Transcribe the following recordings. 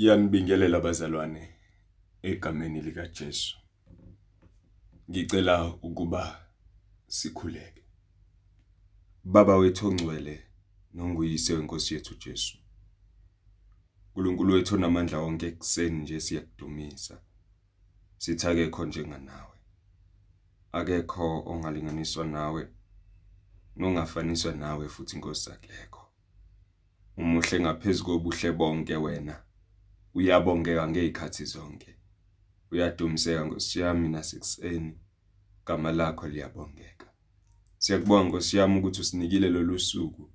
Ngiyanibingelela bazalwane egameni lika Jesu. Ngicela ukuba sikhuleke. Baba wethu ongcwele nonguyise wenkosi yethu Jesu. uNkulunkulu wethu onamandla wonke ekseni nje siyakudumisa. Sithi akekho njenganawe. Akekho ongalinganiswa nawe nongafaniswa nawe futhi inkosi akekho. Umuhle ngaphezulu kobuhle bonke wena. Uyabongeka ngezikhathi zonke. Uyadumiseka ngosiyami nasekuseni. Igama lakho liyabongeka. Siyakubonga ngosiyami ukuthi usinikile lolu suku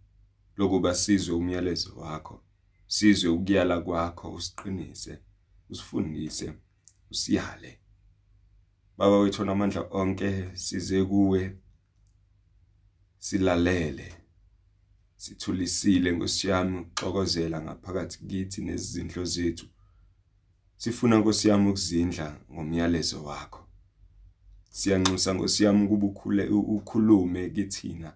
lokuba sizwe umyalezo wakho. Sizwe ukuyala kwakho usiqinise, usifundise, usiyale. Baba wethu onamandla onke size kuwe silalele sithulisile ngosiyami ukuxokozela ngaphakathi kithi nezindlo zethu. Sifuna ngosiyami ukuzindla ngomyalezo wakho. Siyanxusa ngosiyami kuba ukhule ukhulume kithina.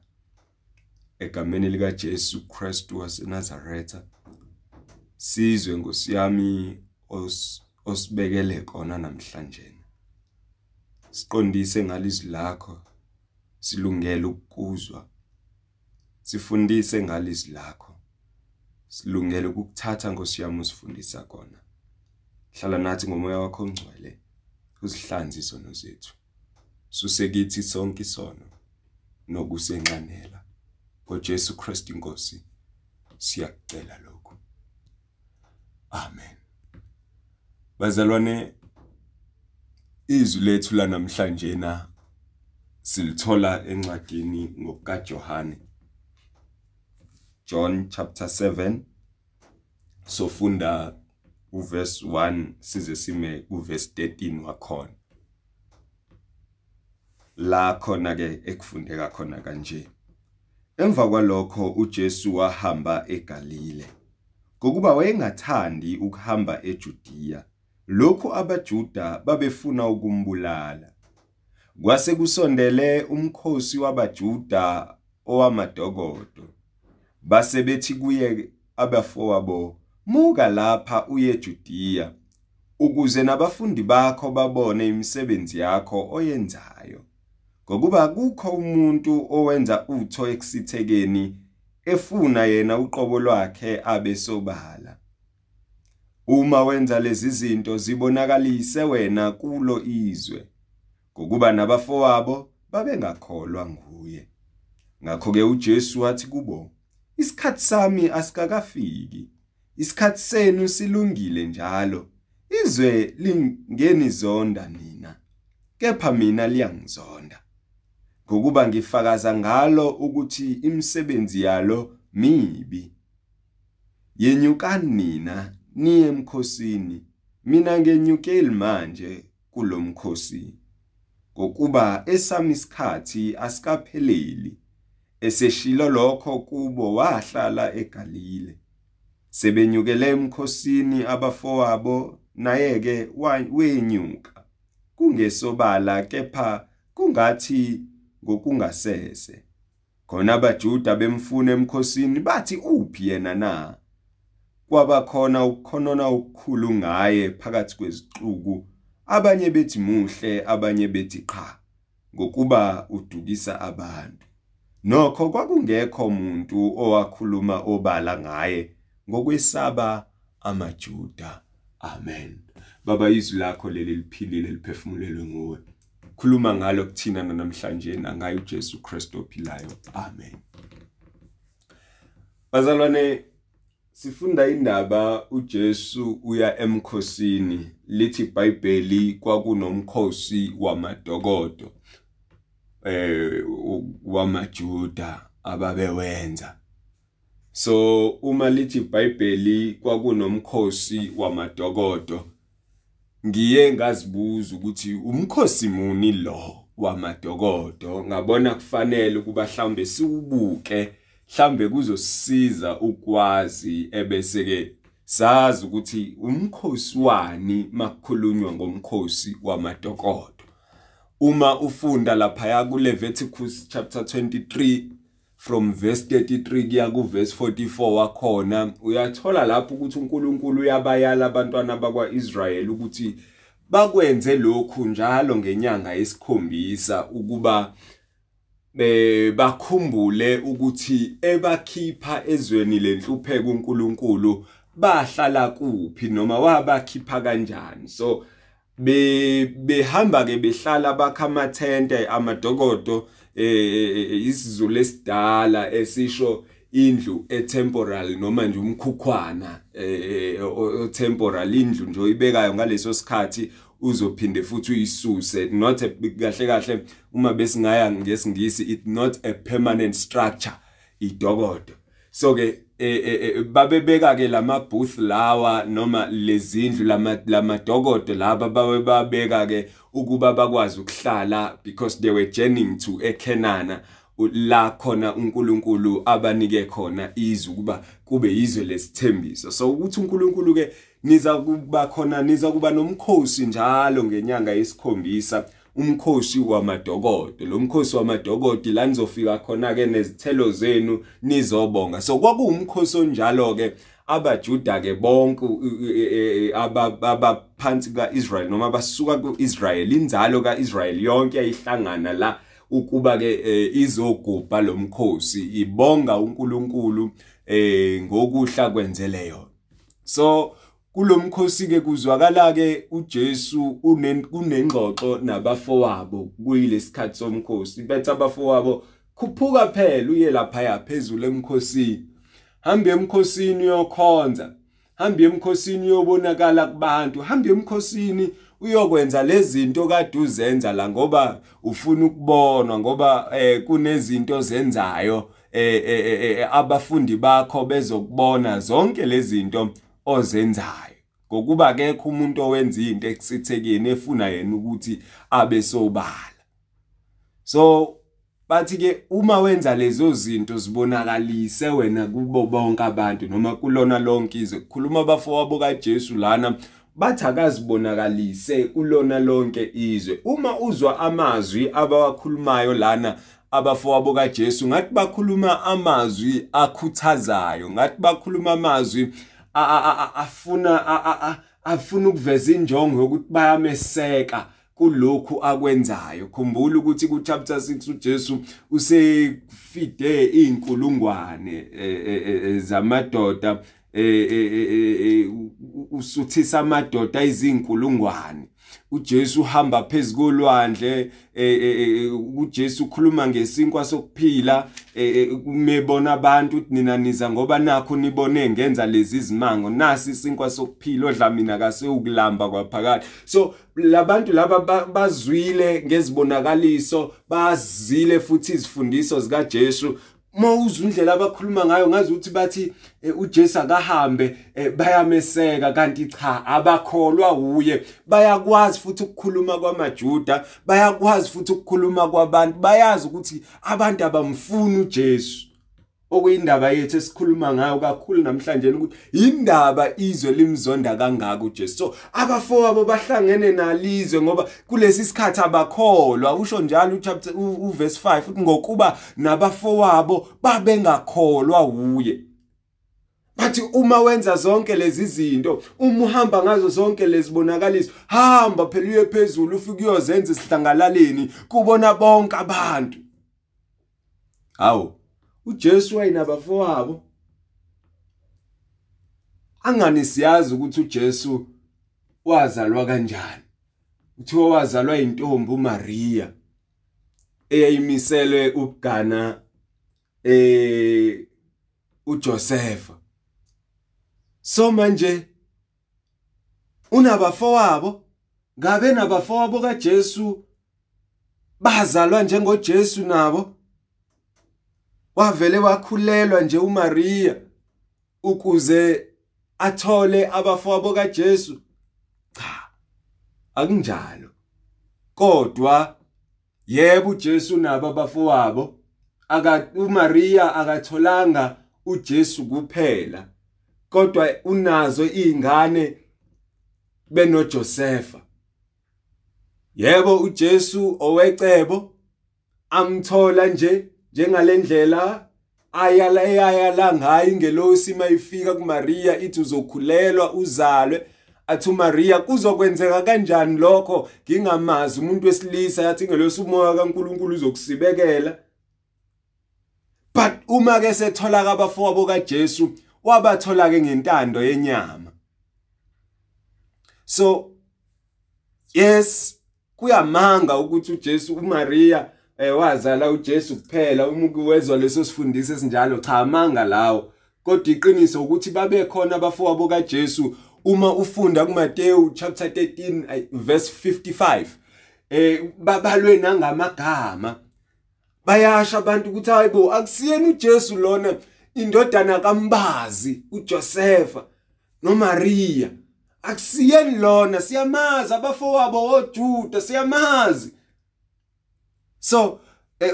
Egameni lika Jesu Christ waseNazaretha sizwe ngosiyami osibekele kona namhlanje. Siqondise ngalizwi lakho silungele ukuzwa sifundise ngalizwi lakho. Silungele ukukuthatha ngosiyami usifundisa kona. Hlala nathi ngomoya wakho ongcwele usihlanze izono zethu. Suse kithi sonke isono nokusenqanela ngoJesu Kristu inkosi siyakucela lokho amen. Bazalwane izwi lethu la namhlanje na silithola encwadini ngokukaJohane. John chapter 7 sofunda uverse 1 size sime kuverse 13 wakhona. La khona ke ekufundeka khona kanje. Emva kwalokho uJesu wahamba eGalile. Ngokuba wayengathandi ukuhamba eJudiya lokhu abaJuda babefuna ukumbulala. Kwase kusondele umkhosi wabaJuda owamadokodo. Base bethi kuye abafowabo muka lapha uye eJudiya ukuze nabafundi bakho babone imisebenzi yakho oyenzayo. Ngokuba kukho umuntu owenza utho ekusithekeni efuna yena uqobo lwakhe abesobala uma wenza lezi zinto zibonakalise wena kulo izwe ngokuba nabafowabo babengakholwa nguye. Ngakho ke uJesu wathi kubo isikhathi sami asikakafiki. Isikhathi senu silungile njalo. Izwe lingenizonda nina kepha mina liyangizonda. Ngokuba ngifakaza ngalo ukuthi imisebenzi yalo mibi. Yenyukani nina niye emkhosini. Mina ngenyukeli manje kulomkhosi ngokuba esami isikhathi asikapheleli. Eseshilo lokho kubo wahlala eGalile. Sebenyukele emkhosini abafowabo naye-ke wenyuka. Kungesobala kepha kungathi ngokungasese. Khona abaJuda bemfuna emkhosini bathi uphi yena na? Kwabakhona ukukhonona okukhulu ngaye phakathi kwezixuku abanye bethi muhle abanye bethi qha ngokuba udukisa abantu. Nokho kwakungekho umuntu owakhuluma obala ngaye ngokwesaba amaJuda. Amen. Baba izwi lakho leli liphilile liphefumulelwe nguwe. Khuluma ngalo kuthina namhlanje nangaye uJesu Kristu ophilayo. Amen. Bazalwane sifunda indaba uJesu uya emkhosini. Lithi iBhayibheli kwakunomkhosi wamadokodo. Eh wamaJuda ababewenza. So uma lithi iBhayibheli kwakunomkhosi wamadokodo ngiye ngazibuza ukuthi umkhosi muni lo wamadokodo? Ngabona kufanele ukuba mhlambe siubuke mhlambe kuzosisiza ukwazi ebese ke sazi ukuthi umkhosi wani makukhulunywa ngomkhosi wamadokodo. Uma ufunda lapha ku Leviticus chapter 23 from verse 33 kuya ku verse 44 wakhona uyathola lapho ukuthi uNkulunkulu uyabayala abantwana bakwaIsrayeli ukuthi bakwenze lokhu njalo ngenyanga yesikhombisa ukuba bakhumbule ukuthi ebakhipha ezweni lenhlupheko uNkulunkulu bahlala kuphi noma wabakhipha kanjani. So behamba ke behlala bakha amathente amadokodo eh isizulu esidala esisho indlu etemporal noma nje umkhukhwana eh temporal. Indlu nje oyibekayo ngaleso sikhathi uzophinde futhi uyisuse. Not kahle kahle uma besingaya ngesingisi it not a permanent structure idokodo. So ke babebeka ke lama booth lawa noma lezindlu lama lamadokodo laba bawe babeka ke ukuba bakwazi ukuhlala because they were journeying to eKenana la khona uNkulunkulu abanike khona izwe kuba kube izwe lesithembiso. So ukuthi uNkulunkulu ke niza kuba khona niza kuba nomkhosi njalo ngenyanga yesikhombisa. Umkhosi wamadokodo. Lo mkhosi wamadokodo la nizofika khona ke nezithelo zenu nizobonga. So kwakuwumkhosi onjalo ke abajuda ke bonke abaphansi kaIsrael noma basuka kuIsrael inzalo kaIsrael yonke yayihlangana la ukuba ke izogubha lomkhosi ibonga uNkulunkulu eh ngokuhla kwenzeleyo so kulomkhosi ke kuzwakala ke uJesu unengxoxo nabafowabo kuyilesikhathi somkhosi. Bethe abafowabo khuphuka phela uye lapha phezulu emkhosini. Hamba emkhosini uyokhonza hamba emkhosini uyobonakala kubantu hamba emkhosini uyokwenza lezi zinto kade uzenza la ngoba ufuna ukubonwa ngoba eh kunezinto zenzayo eh, eh, eh abafundi bakho bezokubona zonke lezi zinto. Ozenzayo. Ngokuba akekho umuntu owenza into ekusithekeni efuna yena ukuthi abe sobala. So bathi ke uma wenza lezo zinto zibonakalise wena kubo bonke abantu noma kulona lonke izwe kukhuluma abafowabo kaJesu lana bathi akazibonakalise kulona lonke izwe. Uma uzwa amazwi abawakhulumayo lana abafowabo kaJesu ngathi bakhuluma amazwi akhuthazayo ngathi bakhuluma amazwi afuna afuna ukuveza injongo yokuthi bayameseka kulokhu akwenzayo. Khumbula ukuthi ku chapter 6 uJesu usefide inkulungwane zamadoda usuthisa amadoda izinkulungwane uJesu uhamba phezukolwandle uJesu ukhuluma ngesinkwa sokuphila umebona abantu ukuthi nina niza ngoba nakho nibone ngenza lezi zimango. Nasi isinkwa sokuphila odla mina kase ukulamba kwaphakade. So labantu laba bazwile ngezibonakaliso bazile futhi izifundiso zika Jesu mawuzwa indlela abakhuluma ngayo ngazi ukuthi bathi uJesu akahambe bayameseka. Kanti cha abakholwa uye bayakwazi futhi ukukhuluma kwamaJuda bayakwazi futhi ukukhuluma kwabantu. Bayazi ukuthi abantu abamfuni uJesu. Okuyindaba yethu esikhuluma ngayo kakhulu namhlanje ukuthi indaba izwe limzonda kangaka uJesu so abafowabo bahlangene nalizwe ngoba kulesi sikhathi abakholwa. Usho njalo uchapter uverse 5 uthi ngokuba nabafowabo babengakholwa uye bathi uma wenza zonke lezi zinto uma uhamba ngazo zonke lezibonakaliso hamba phela uye phezulu ufike uyozenza isihlangalaleni kubona bonke abantu. Hawo uJesu wayinabafowabo angani siyazi ukuthi uJesu wazalwa kanjani? Uthiwa wazalwa intombi uMaria eyayimiselwe ukugana eh uJoseph so manje unabafowabo ngabe nabafowabo kaJesu bazalwa njengoJesu nabo? Wavele wakhulelwa nje uMaria ukuze athole abafowabo kaJesu. Cha akunjalo. Kodwa yebo uJesu nabo abafowabo aka uMaria akatholanga uJesu kuphela kodwa unazo izingane benoJosefa. Yebo uJesu owecebo amthola nje njengalendlela ayala eyayala ngayo ingelosi mayifika kuMaria ithi uzokhulelwa uzalwe. Athi uMaria kuzokwenzeka kanjani lokho? Ngingamazi umuntu wesilisa yathi ingelosi umoya kaNkuluNkulu uzokusibekela. But uma ke sethola kabafowabo kaJesu wabathola ke ngentando yenyama. So yes kuyamanga ukuthi uJesu uMaria eh wazala uJesu kuphela uma kuwezwa leso sifundiso esinjalo cha amanga lawo. Kodwa iqiniso ukuthi babe khona abafowabo kaJesu uma ufunda kuMateyu chapter 13 verse 55 eh babalwe nangamagama. Bayasha abantu ukuthi hayibo akusiyeni uJesu lona indodana kaMbazi uJosefa noMaria akusiyeni lona siyamazi abafowabo oJuda siyamazi. So eh,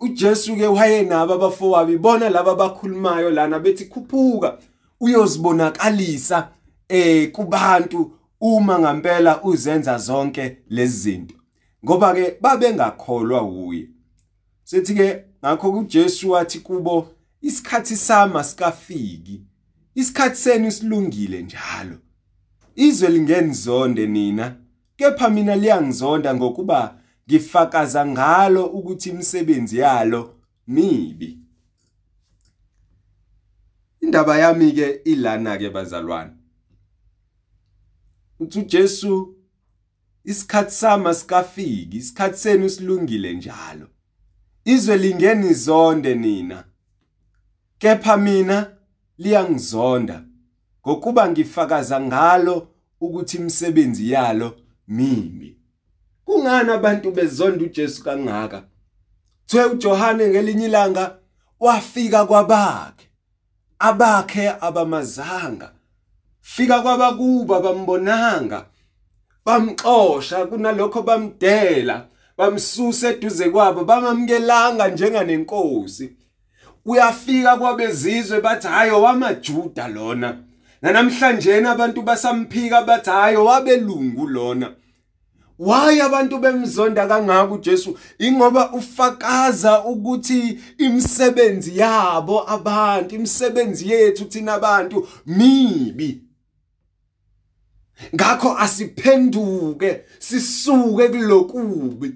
uJesu ke wayenabo abafowabo ibona laba abakhulumayo lana bethi khuphuka uyozibonakalisa eh kubantu uma ngempela uzenza zonke lezi zinto. Ngoba ke babengakholwa uye sethi ke ngakho uJesu wathi kubo isikhathi sama sikafiki isikhathi senu silungile njalo. Izwe lingenizonde nina kepha mina liyangizonda ngokuba ngifakaza ngalo ukuthi imisebenzi yalo mibi. Indaba yami ke ilana ke bazalwane. Uthi uJesu isikhathi sama sikafiki isikhathi senu silungile njalo. Izwe lingeni zonde nina. Kepha mina liyangizonda ngokuba ngifakaza ngalo ukuthi imisebenzi yalo mimbi kungani abantu bezonda uJesu kangaka? Thwe uJohane ngelinye ilanga wafika kwabakhe abakhe abamazanga. Fika kwabakuba bambonanga bamxosha kunalokho bamdela bamsusa eduze kwabo bamamkelanga njenganenkosi. Uyafika kwabezizwe bathi hayo wamajuda lona. Nanamhlanje abantu basamphika bathi hayo wabelungu lona. Why abantu bemzonda kangaka uJesu? Ingoba ufakaza ukuthi imisebenzi yabo abantu imisebenzi yethu thina abantu mibi. Ngakho asiphenduke sisuke kulokubi.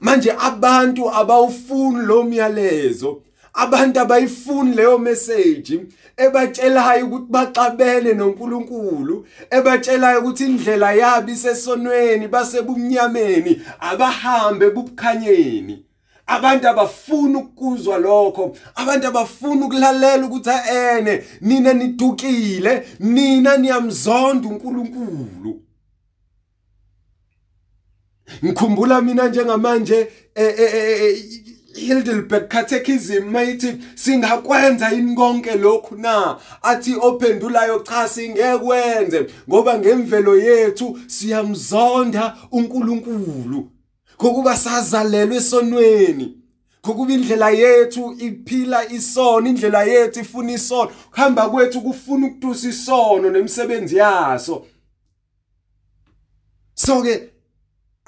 Manje abantu abawufuni lo myalezo abantu abayifuni leyo message ebatshelayo ukuthi baxabene noNkulunkulu ebatshelayo ukuthi indlela yabo isesonweni basebumnyameni abahambe bubukhanyeni. Abantu abafuna ukuzwa lokho abantu abafuna ukulalela ukuthi ene nina nidukile nina niyamzonda uNkulunkulu. Ngikhumbula mina njengamanje eh, eh, Heidelberg Catechism mayithi singakwenza yini konke lokhu na? Athi ophendulayo cha singekwenze ngoba ngemvelo yethu siyamzonda uNkulunkulu. Kokuba sazalelwe esonweni kokuba indlela yethu iphila isono indlela yethu ifuna isono kuhamba kwethu kufuna ukutusa isono nemisebenzi yaso. So ke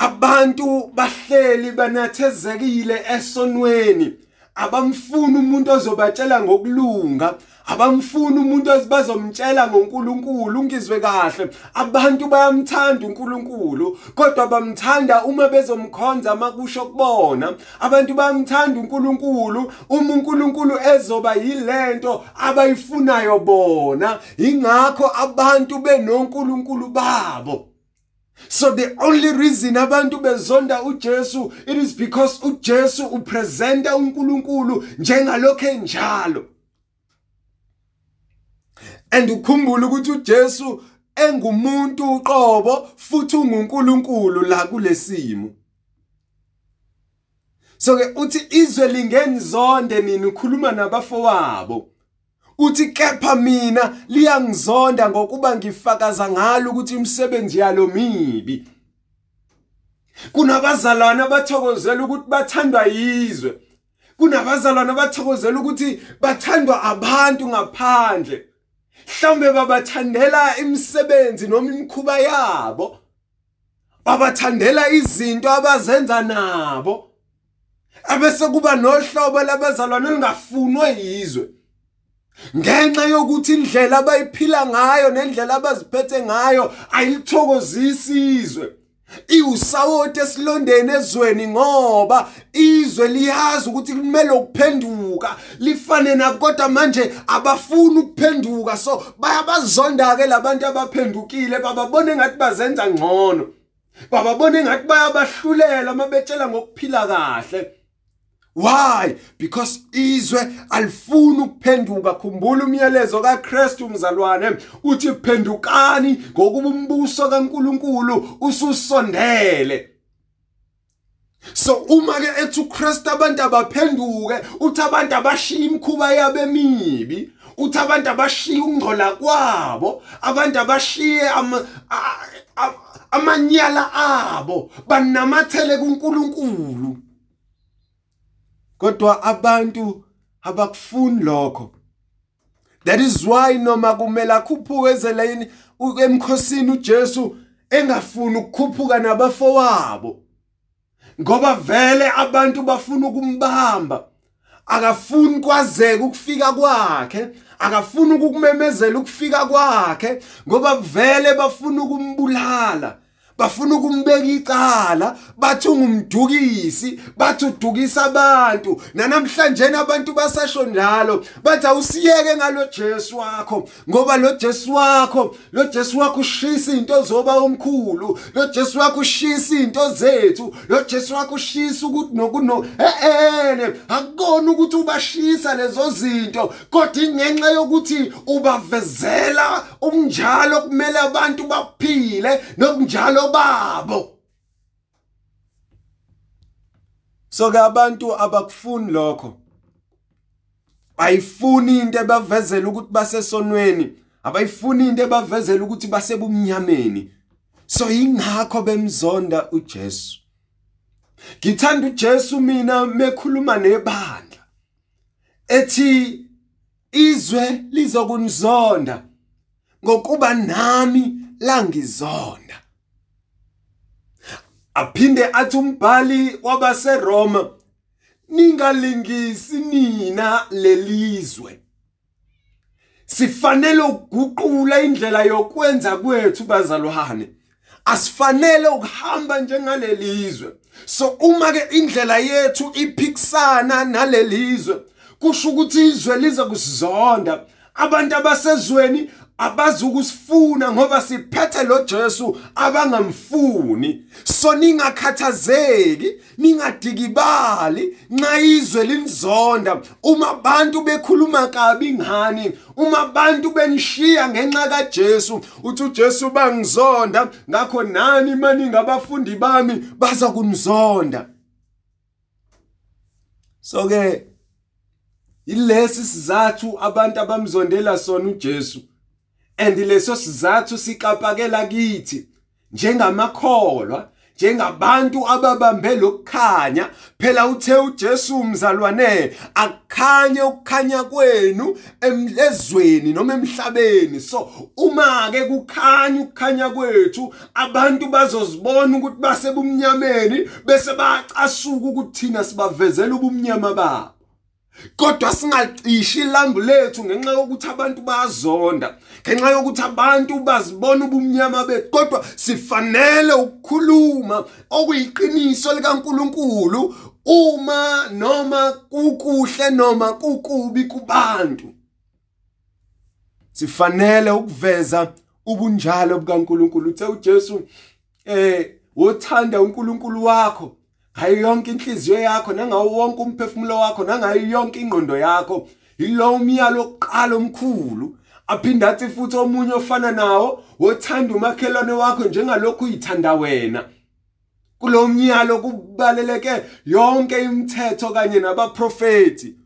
abantu bahleli banathezekile esonweni. Abamfuni umuntu ozobatshela ngokulunga. Abamfuni umuntu ozibazomtshela ngoNkulunkulu ungizwe kahle. Abantu bayamthanda uNkulunkulu kodwa bamthanda uma bezomkhonza makusho kubona abantu bayamthanda uNkulunkulu uma uNkulunkulu ezoba yilento abayifunayo bona. Ingakho abantu benoNkulunkulu babo. So the only reason abantu bezonda uJesu it is because uJesu upresenta uNkulunkulu njengalokho enjalo. And ukhumbula ukuthi uJesu engumuntu uqobo futhi unguNkulunkulu la kulesimo. So ke uthi izwe lingenizonde nini ukhuluma nabafowabo. Uthi kepha mina liyangizonda ngokuba ngifakaza ngalo ukuthi imisebenzi yalo mibi. Kunabazalwana abathokozela ukuthi bathandwa yizwe. Kunabazalwana abathokozela ukuthi bathandwa abantu ngaphandle. Mhlawumbe babathandela imisebenzi noma imikhuba yabo. Babathandela izinto abazenza nabo. Abese kuba nohlobo labazalwane lingafunwa yizwe. Ngenxa yokuthi indlela abayiphila ngayo nendlela abaziphethe ngayo ayilithokozisi izwe. Iwusawoti esilondeni ezweni ngoba izwe liyazi ukuthi kumele ukuphenduka lifane nabo kodwa manje abafuni ukuphenduka. So bayabazonda ke labantu abaphendukile bababone ngathi bazenza ngcono. Bababone ngathi bayabahlulela mabetshela ngokuphila kahle. Why? Because izwe alifuni ukuphenduka. Khumbula umyalezo kaKristu umzalwane uthi phendukani ngokuba umbuso kaNkuluNkulu ususondele. So uma ke ethi uKristu abantu abaphenduke uthi abantu abashiya imkhuba yabo emibi uthi abantu abashiya ungcola kwabo abantu abashiye amanyala abo banamathele kuNkulunkulu. Kodwa abantu abakufuni lokho. That is why noma kumele akhuphuke ezeleni emkhosini uJesu engafuni ukukhuphuka nabafowabo. Ngoba vele abantu bafuna ukumbamba akafuni kwazeka ukufika kwakhe akafuni ukukumemezela ukufika kwakhe ngoba vele bafuna ukumbulala. Bafuna ukumbeka icala bathi ungumdukisi bathi udukisa abantu. Nanamhlanje abantu basasho njalo bathi awusiyeke ngalo Jesu wakho ngoba lo Jesu wakho lo Jesu wakho ushisa into zoba omkhulu lo Jesu wakho ushisa into zethu lo Jesu wakho ushisa ukuthi nokuno ehene akukona ukuthi ubashisa lezo zinto kodwa ingenxa yokuthi ubavezela ukunjalo kumele abantu baphile nokunjalo babo. So ke abantu abakufuni lokho. Bayifuni into ebavezela ukuthi basesonweni abayifuni into ebavezela ukuthi basebumnyameni. So ingakho bemzonda uJesu. Ngithanda uJesu mina mekhuluma nebandla. Ethi izwe lizokunizonda ngokuba nami langizonda. Aphinde athi umbhali wabaseRoma ningalingisi nina lelizwe. Sifanele ukuguqula indlela yokwenza kwethu bazalwane. Asifanele ukuhamba njengalelizwe. So uma ke indlela yethu iphikisana nalelizwe kusho ukuthi izwe liza kusizonda abantu abasezweni abazukusifuna ngoba siphethe lo Jesu abangamfuni. So ningakhathazeki ningadikibali nxa izwe linizonda. Uma abantu bekhuluma kabi ngani uma abantu benishiya ngenxa kaJesu uthi uJesu bangizonda ngakho nani maningi abafundi bami baza kunizonda. So ke ilesi sizathu abantu abamzondela sona uJesu. And leso sizathu sikapakela kithi njengamakholwa njengabantu ababambe lokukhanya phela uthe uJesu umzalwane akukhanye ukukhanya kwenu emlezweni noma emhlabeni. So uma ke kukhanya ukukhanya kwethu abantu bazozibona ukuthi basebumnyameni bese bacasuka ukuthi thina sibavezela ubumnyama babo. Kodwa singalicishi ilambu lethu ngenxa yokuthi abantu bayazonda ngenxa yokuthi abantu bazibona ubumnyama bethu. Kodwa sifanele ukukhuluma okuyiqiniso likaNkuluNkulu uma noma kukuhle noma kukubi kubantu. Sifanele ukuveza ubunjalo bukaNkuluNkulu. Uthe uJesu eh wothanda uNkulunkulu wakho. Ngayo yonke inhliziyo yakho nangawo wonke umphefumulo wakho nangayo yonke ingqondo yakho yilo umyalo oqala omkhulu. Aphinda athi futhi omunye ofana nawo wothanda umakhelwane wakho njengalokhu uyithanda wena. Kulo myalo kubaleleke yonke imithetho kanye nabaprofeti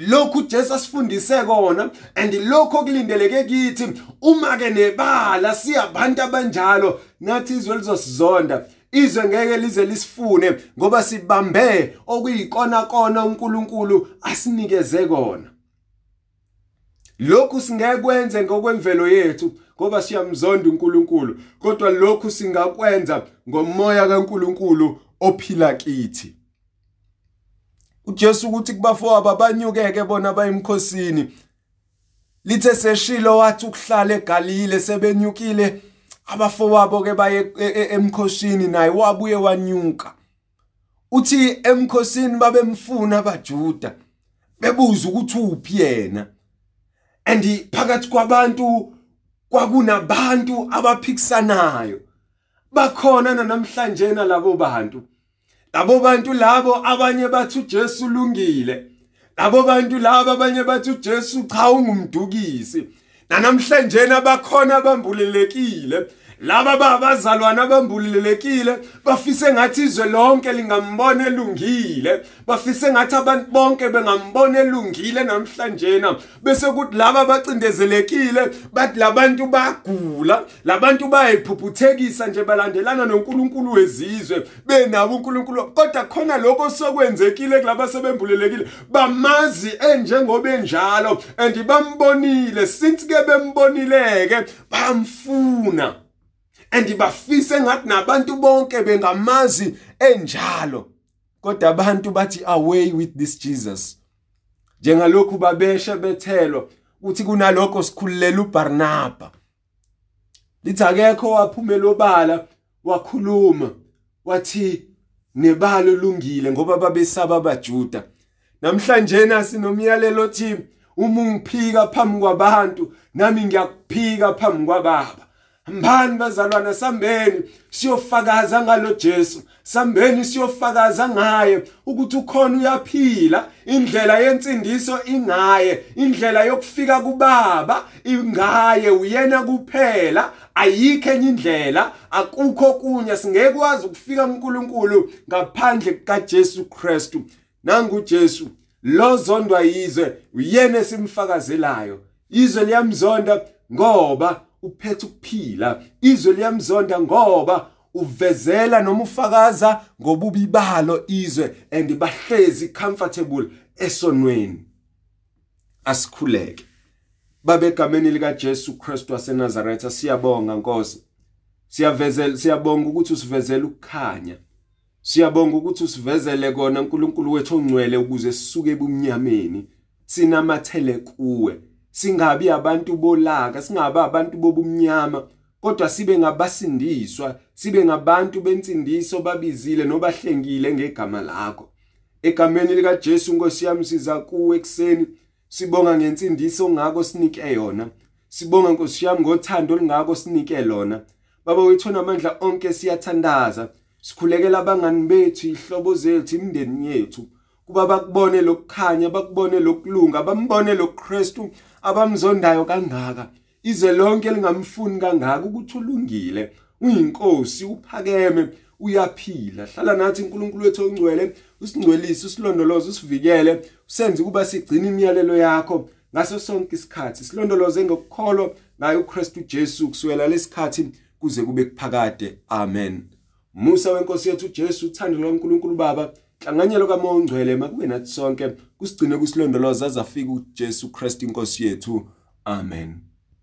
lokhu Jesu asifundise kona and lokho okulindeleke kithi uma ke nebala siyabantu abanjalo nathi izwe lizosizonda. Izwe ngeke lize lisifune ngoba sibambe okuyikona kona uNkulunkulu asinikeze kona. Lokhu singekwenze ngokwemvelo yethu ngoba siyamzonda uNkulunkulu kodwa lokhu singakwenza ngomoya kaNkulunkulu ophila kithi. uJesu ukuthi kubafowabo abanyukeke bona bayimkhosini lithe seshilo wathi ukuhlala eGalile sebenyukile abafowabo ke baye e, e, emkhosini naye wabuye wanyuka. Uthi emkhosini babemfuna abaJuda bebuza ukuthi uphi yena. And phakathi kwabantu kwakunabantu abaphikisanayo. Bakhona namhlanje nalabo bantu? Labo bantu labo abanye bathi uJesu ulungile. Labo bantu labo abanye bathi uJesu cha ungumdukisi. Namhlanje abakhona abambulelekile laba babazalwana abambulelekile bafise ngathi izwe lonke lingambona elungile. Bafise ngathi abantu bonke bengambona elungile namhlanje na bese kuthi laba bacindezelekile bathi labantu bagula labantu bayiphuphuthekisa nje balandelana noNkulunkulu wezizwe benabo uNkulunkulu. Kodwa khona lokho sokwenzekile kulaba sebembulelekile. Bamazi enjengoba enjalo and bambonile. Since ke bembonileke bamfuna. And bafise ngathi nabantu bonke bengamazi enjalo. Kodwa abantu bathi away with this Jesus. Njengalokhu babeshe bethelwa uthi kunalokho sikhululela uBarnaba. Lithi akekho waphumela obala wakhuluma wathi nebalo lungile ngoba babesaba abaJuda namhlanje nasinomyalelo othi uma ungiphika phambi kwabantu nami ngiyakuphika phambi kwababa. Mbani bazalwana sambeni siyofakaza ngalo Jesu. Sambeni siyofakaza ngaye ukuthi ukhona uyaphila. Indlela yensindiso ingaye. Indlela yokufika kubaba ingaye. Uyena kuphela. Ayikho enye indlela. Akukho kunye singekwazi ukufika kuNkulunkulu ngaphandle kaJesu Kristu. Nangu Jesu lo zondwa yizwe uyena esimfakazelayo. Izwe liyamzonda ngoba uphethe ukuphila. Izwe liyamzonda ngoba uvezela noma ufakaza ngobubi balo izwe and bahlezi comfortable esonweni. Asikhuleke. Babegameni lika Jesu Kristu waseNazaretha. Siyabonga Nkosi. Siyavezela siyabonga ukuthi usivezele ukukhanya. Siyabonga ukuthi usivezele kona uNkulunkulu wethu ongcwele ukuze sisuke ebumnyameni. Sinamathele kuwe. Singabi abantu bolaka singabi abantu bobumnyama kodwa sibe ngabasindiswa sibe ngabantu bensindiso babizile nobahlengile ngegama lakho. Egameni lika Jesu Nkosi yami siza kuwe ekseni sibonga ngensindiso ongako sinike yona. Sibonga Nkosi yami ngothando olungako sinike lona. Baba wethu namandla onke siyathandaza. Sikhulekela abangani bethu ihlobo zethu imindeni yethu. Kuba bakubone lokukhanya bakubone lokulunga bambone loKristu abamzondayo kangaka. Ize lonke lingamfuni kangaka ukuthi ulungile uyinkosi uphakeme uyaphila. Hlala nathi uNkulunkulu wethu ongcwele usingcwelise usilondoloze usivikele usenze kuba sigcina imiyalelo yakho ngaso sonke isikhathi. Silondoloze ngokukholwa ngaye uKristu Jesu kusukela lesikhathi kuze kube kuphakade. Amen. Musa wenkosi yethu Jesu uthando loNkulunkulu Baba Hlanganyelo kaMoya ongcwele makube nathi sonke kusigcine kusilondoloza azafika uJesu Christ inkosi yethu. Amen.